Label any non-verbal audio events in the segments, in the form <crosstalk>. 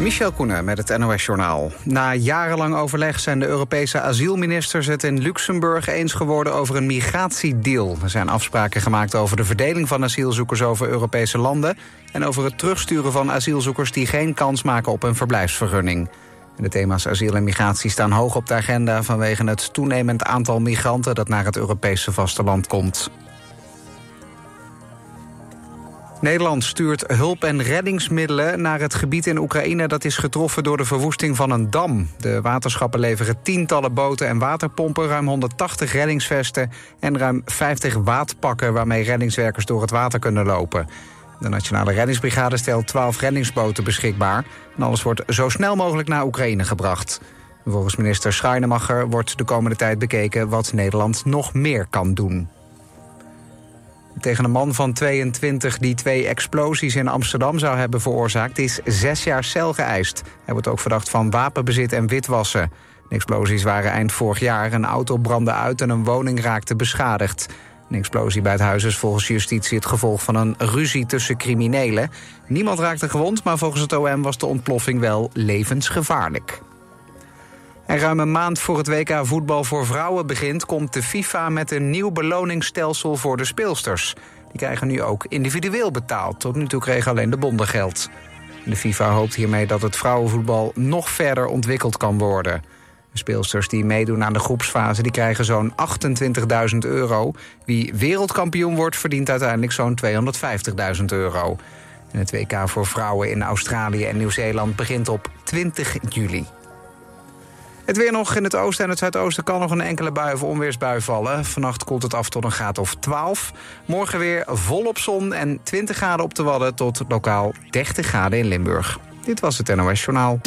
Michel Koenen met het NOS-journaal. Na jarenlang overleg zijn de Europese asielministers het in Luxemburg eens geworden over een migratiedeal. Er zijn afspraken gemaakt over de verdeling van asielzoekers over Europese landen... en over het terugsturen van asielzoekers die geen kans maken op een verblijfsvergunning. De thema's asiel en migratie staan hoog op de agenda... vanwege het toenemend aantal migranten dat naar het Europese vasteland komt. Nederland stuurt hulp- en reddingsmiddelen naar het gebied in Oekraïne... dat is getroffen door de verwoesting van een dam. De waterschappen leveren tientallen boten en waterpompen... ruim 180 reddingsvesten en ruim 50 waadpakken... waarmee reddingswerkers door het water kunnen lopen. De Nationale Reddingsbrigade stelt 12 reddingsboten beschikbaar... en alles wordt zo snel mogelijk naar Oekraïne gebracht. Volgens minister Schrijnemacher wordt de komende tijd bekeken... wat Nederland nog meer kan doen. Tegen een man van 22 die twee explosies in Amsterdam zou hebben veroorzaakt... is zes jaar cel geëist. Hij wordt ook verdacht van wapenbezit en witwassen. De explosies waren eind vorig jaar. Een auto brandde uit en een woning raakte beschadigd. Een explosie bij het huis is volgens justitie het gevolg van een ruzie tussen criminelen. Niemand raakte gewond, maar volgens het OM was de ontploffing wel levensgevaarlijk. En ruim een maand voor het WK voetbal voor vrouwen begint... komt de FIFA met een nieuw beloningsstelsel voor de speelsters. Die krijgen nu ook individueel betaald. Tot nu toe kregen alleen de bonden geld. De FIFA hoopt hiermee dat het vrouwenvoetbal nog verder ontwikkeld kan worden. De speelsters die meedoen aan de groepsfase die krijgen zo'n 28.000 euro. Wie wereldkampioen wordt verdient uiteindelijk zo'n 250.000 euro. En het WK voor vrouwen in Australië en Nieuw-Zeeland begint op 20 juli. Het weer nog in het oosten en het zuidoosten kan nog een enkele bui of onweersbui vallen. Vannacht koelt het af tot een graad of 12. Morgen weer volop zon en 20 graden op de Wadden tot lokaal 30 graden in Limburg. Dit was het NOS Journaal.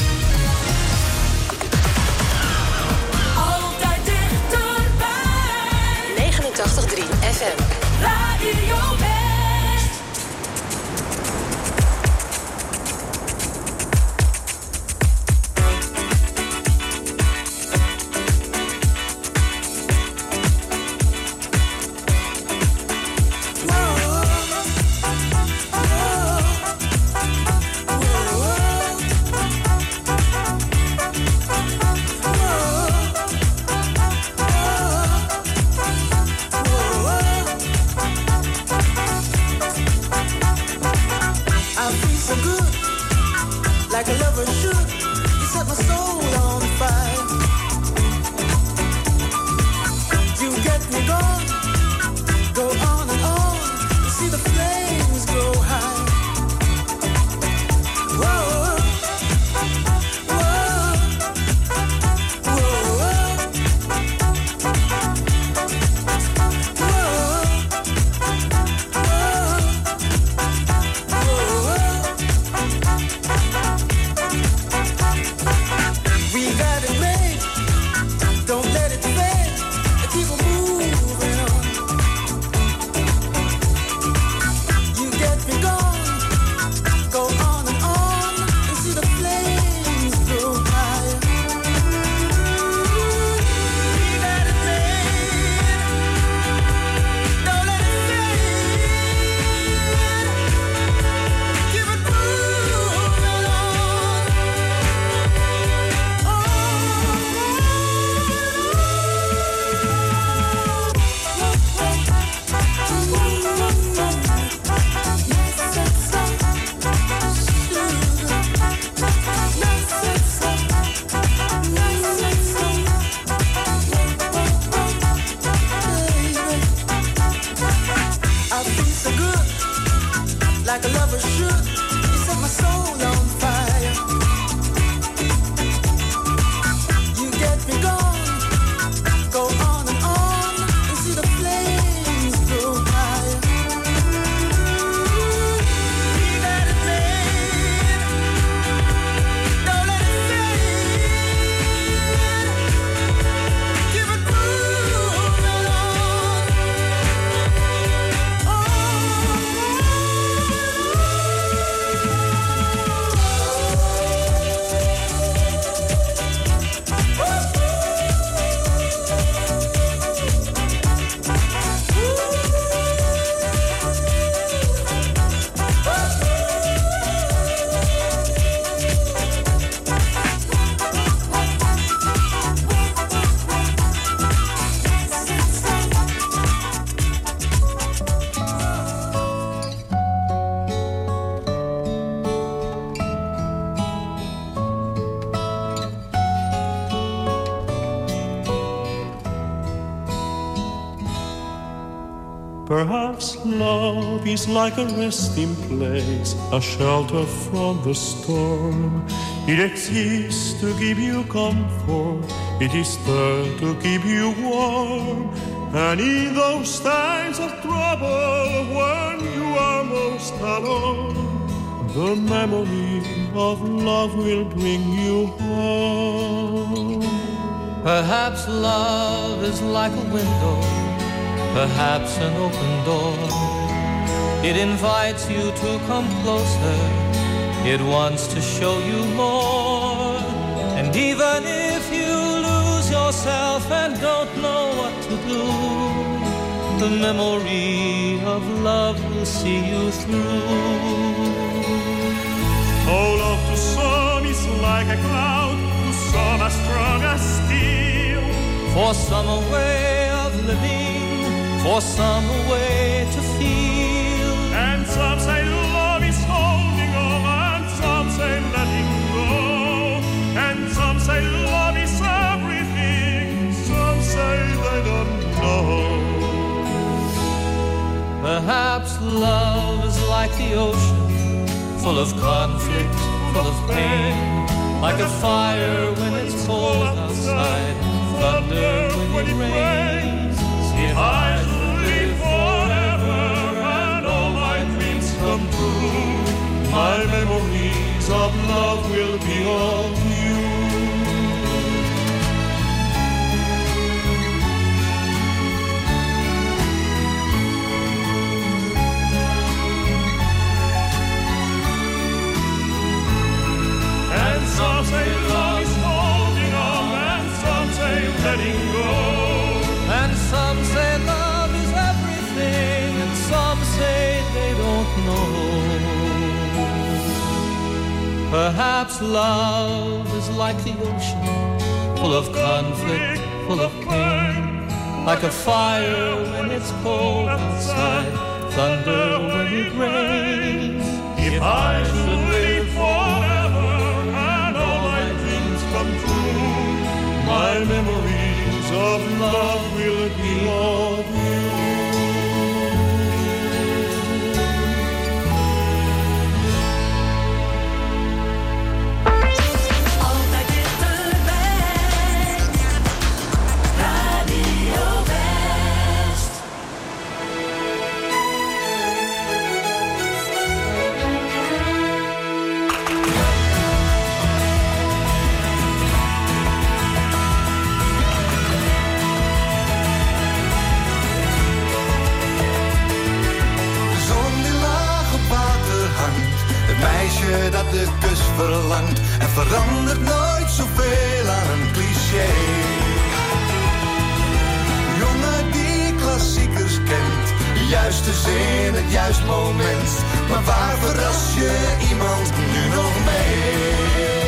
Like a resting place, a shelter from the storm. It exists to give you comfort, it is there to keep you warm. And in those times of trouble, when you are most alone, the memory of love will bring you home. Perhaps love is like a window, perhaps an open door. It invites you to come closer, it wants to show you more. And even if you lose yourself and don't know what to do, the memory of love will see you through. Oh, love to some is like a cloud, to some as strong as steel. For some a way of living, for some a way to feel. Perhaps love is like the ocean, full of conflict, full of pain. Like a fire when it's cold outside, thunder when it rains. If I come true, My memories of love will be of you. And some say love is holding on, and some say letting go. And some say love is everything, and some say know. Perhaps love is like the ocean, full of conflict, full of pain. Like a fire when it's cold outside, thunder when it rains. If I should live forever and all my dreams come true, my memories of love will be of dat de kus verlangt. En verandert nooit zoveel aan een cliché. Jongen die klassiekers kent. De juiste zin, het juist moment. Maar waar verras je iemand nu nog mee?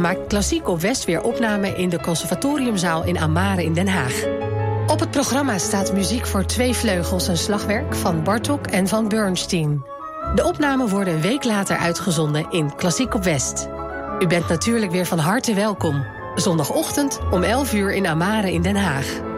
maakt Klassiek op West weer opname in de Conservatoriumzaal in Amare in Den Haag. Op het programma staat muziek voor twee vleugels en slagwerk van Bartok en van Bernstein. De opnamen worden een week later uitgezonden in Klassiek op West. U bent natuurlijk weer van harte welkom. Zondagochtend om 11 uur in Amare in Den Haag.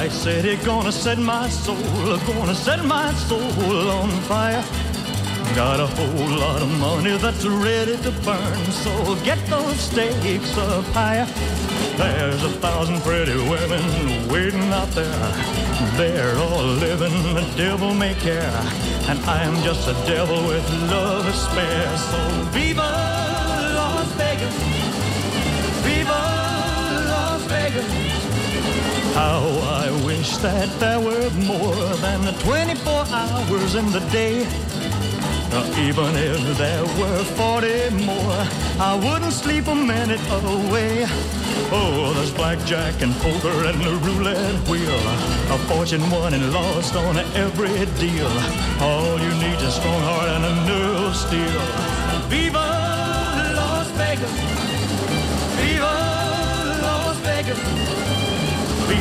Bright said city, gonna set my soul, gonna set my soul on fire. Got a whole lot of money that's ready to burn, so get those stakes up higher. There's a thousand pretty women waiting out there. They're all living the devil may care, and I'm just a devil with love to spare. So viva Las Vegas, viva Las Vegas. How I wish that there were more than the 24 hours in the day. Now, even if there were 40 more, I wouldn't sleep a minute away. Oh, there's blackjack and poker and the roulette wheel. A fortune won and lost on every deal. All you need is a strong heart and a nerve of steel. Viva Las Vegas! Viva Las Vegas!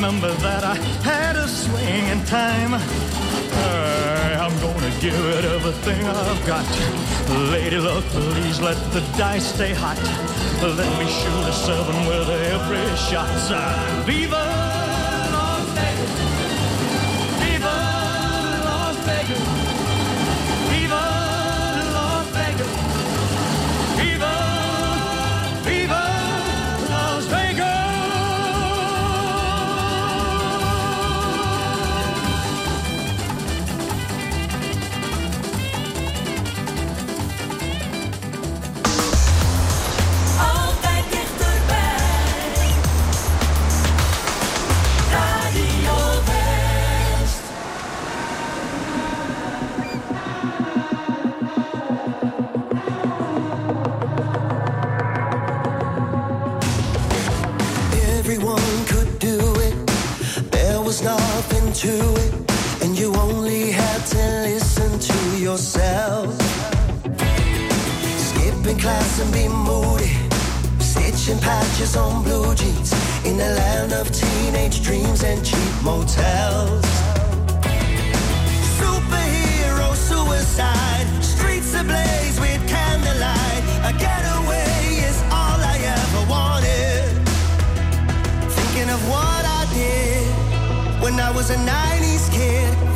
remember that I had a swing in time. I'm gonna give it everything I've got. Lady luck, please let the dice stay hot. Let me shoot a seven with every shot. Viva class and be moody. Stitching patches on blue jeans. In a land of teenage dreams and cheap motels. Superhero suicide. Streets ablaze with candlelight. A getaway is all I ever wanted. Thinking of what I did when I was a 90s kid.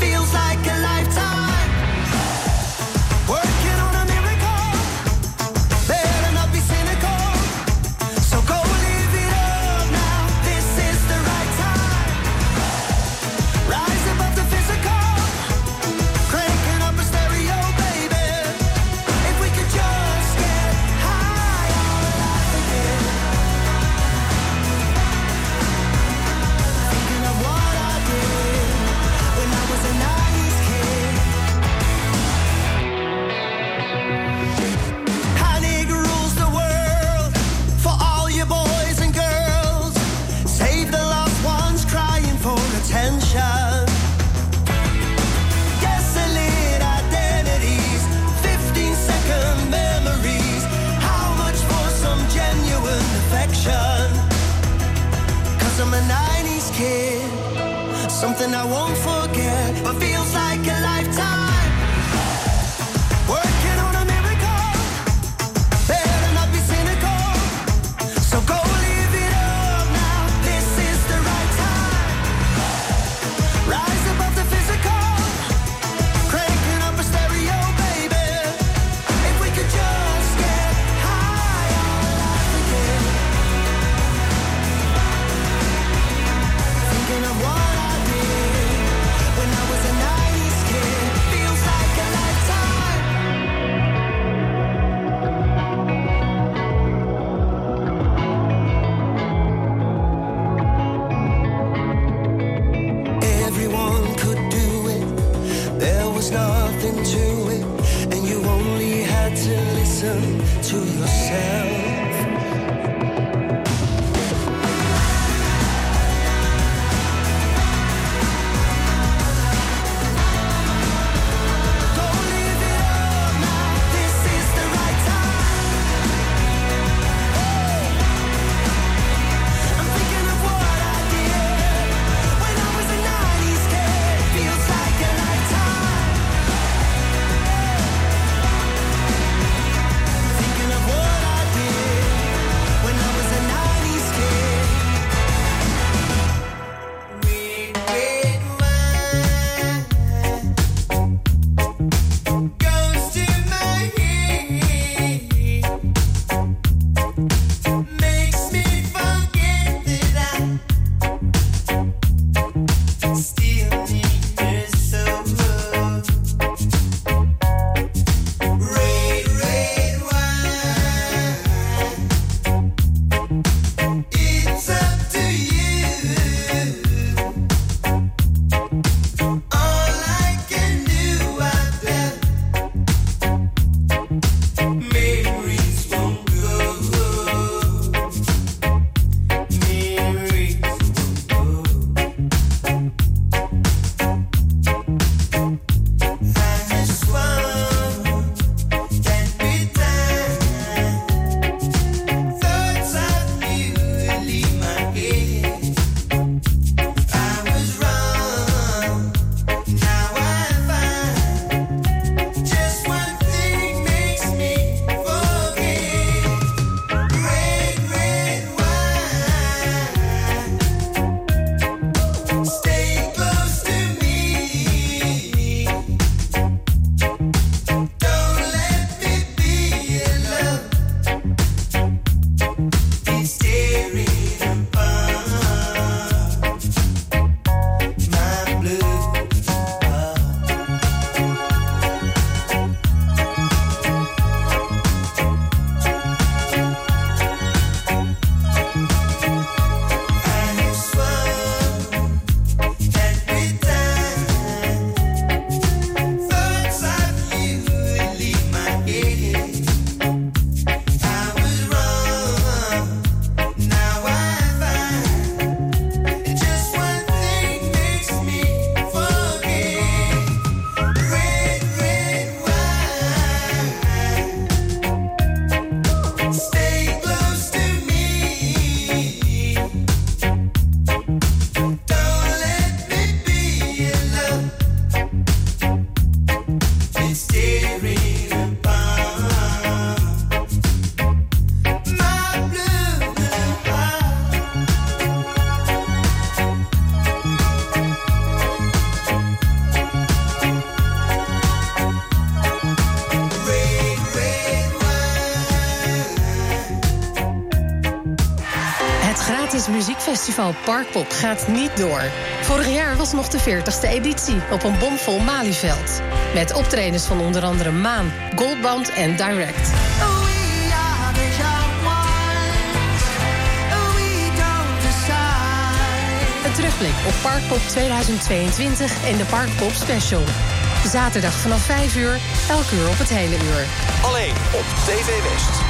Parkpop gaat niet door. Vorig jaar was nog de 40ste editie op een bomvol Malieveld. Met optredens van onder andere Maan, Goldband en Direct. Een terugblik op Parkpop 2022 en de Parkpop Special. Zaterdag vanaf 5 uur, elk uur op het hele uur. Alleen op TV West.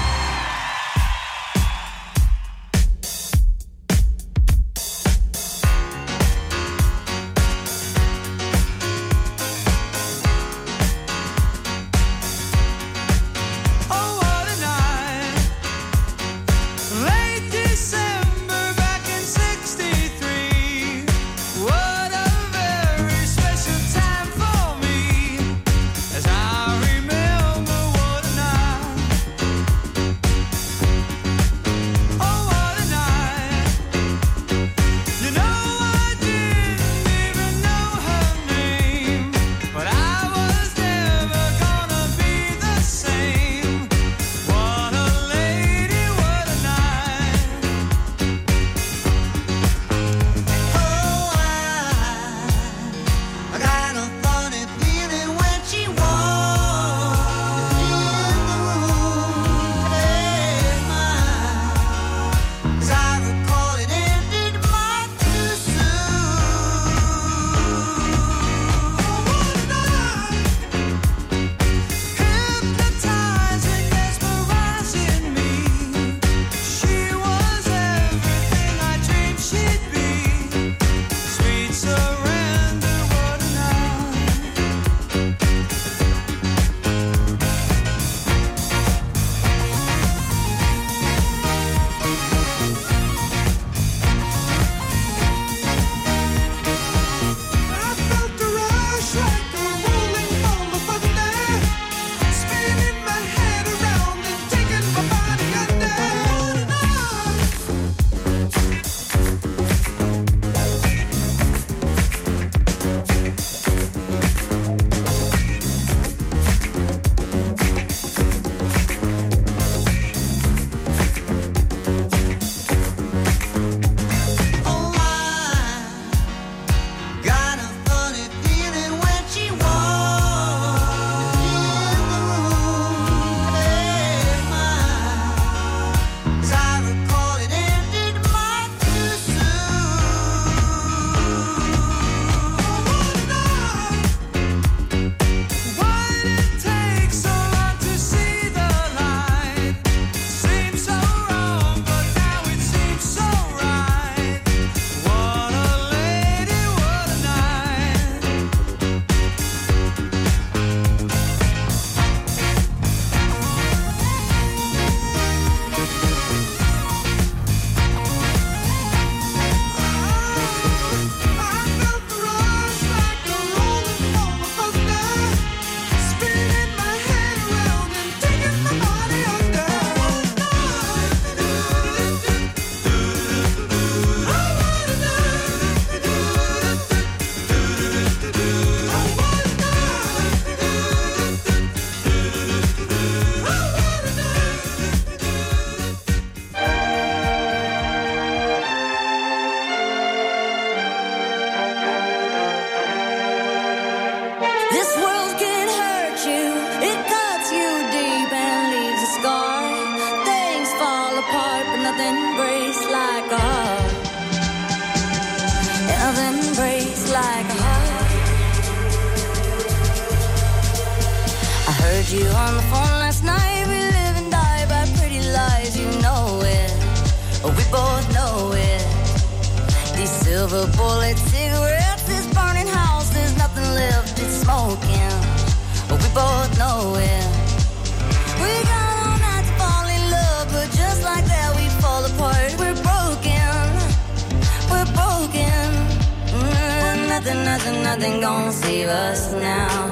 nothing, nothing, nothing gonna save us now.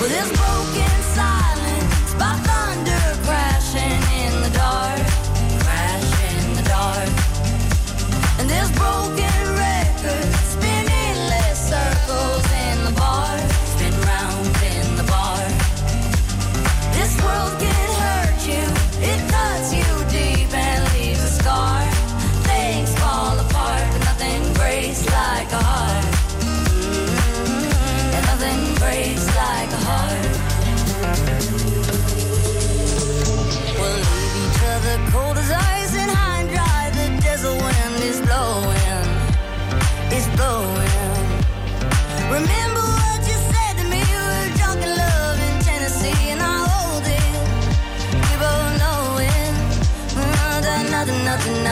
Well, there's broken silence by thunder crashing in the dark, crashing in the dark, and there's broken.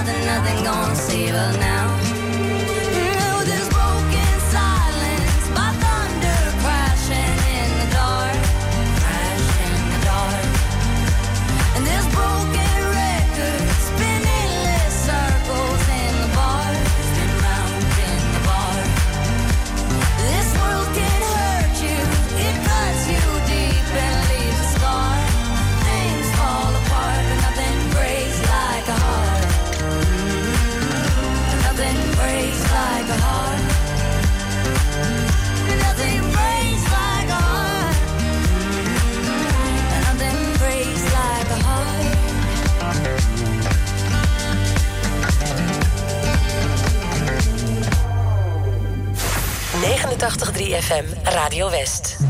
nothing, nothing gonna save her now. 83 FM Radio West.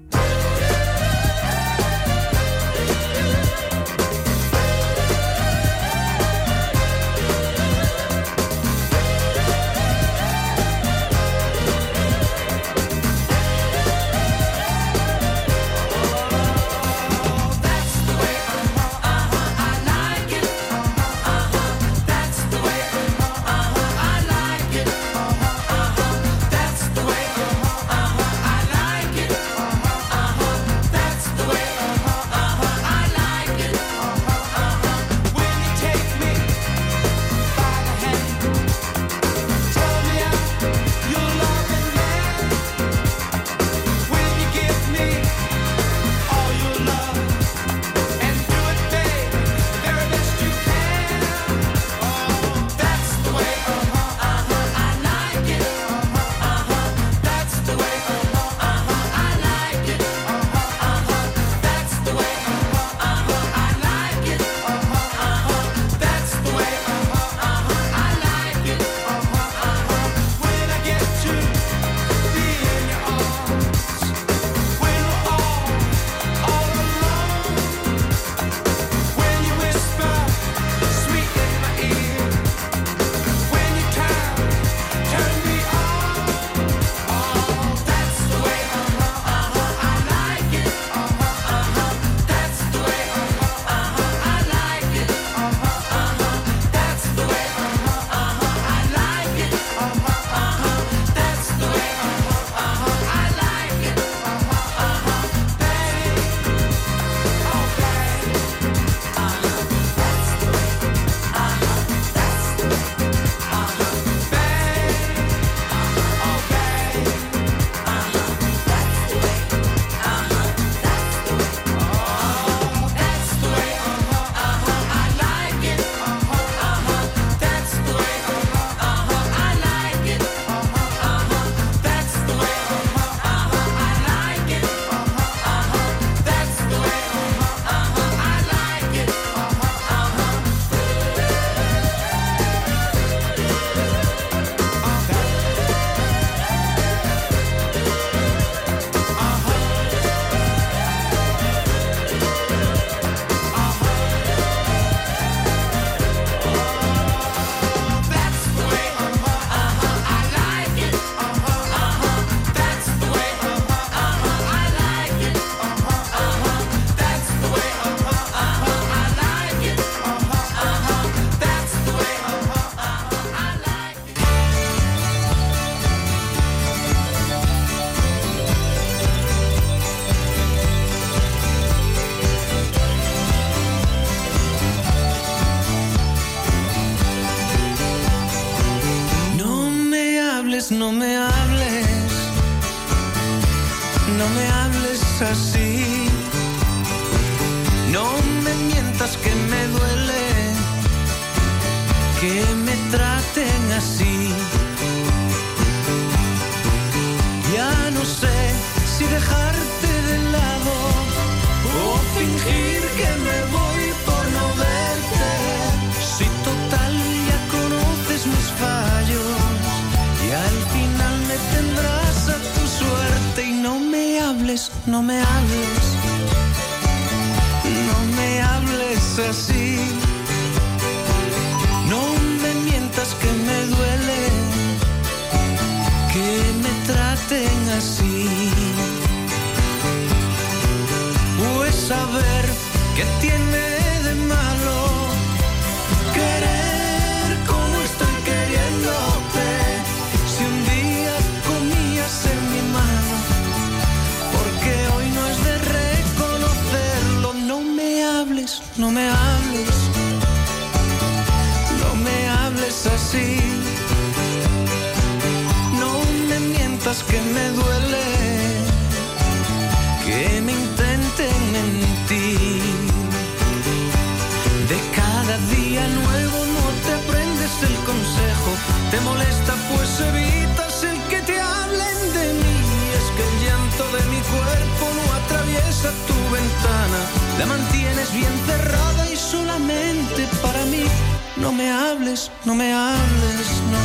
No me hables, no.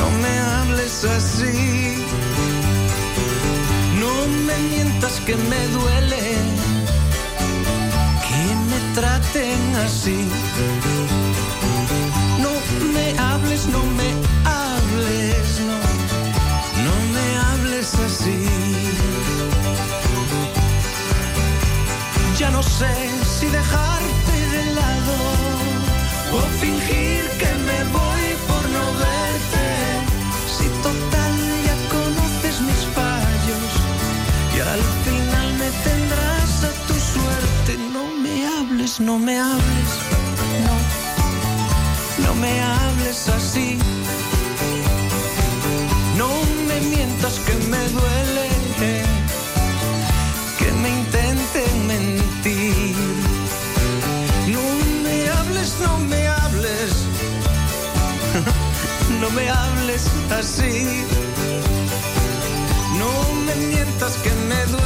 No me hables así. No me mientas que me duele que me traten así. No me hables, no me hables, no. No me hables así. Ya no sé si dejarte no me hables, no. No me hables así. No me mientas que me duele que me intenten mentir. No me hables, no me hables, <laughs> no me hables así. No me mientas que me duele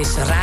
es radio.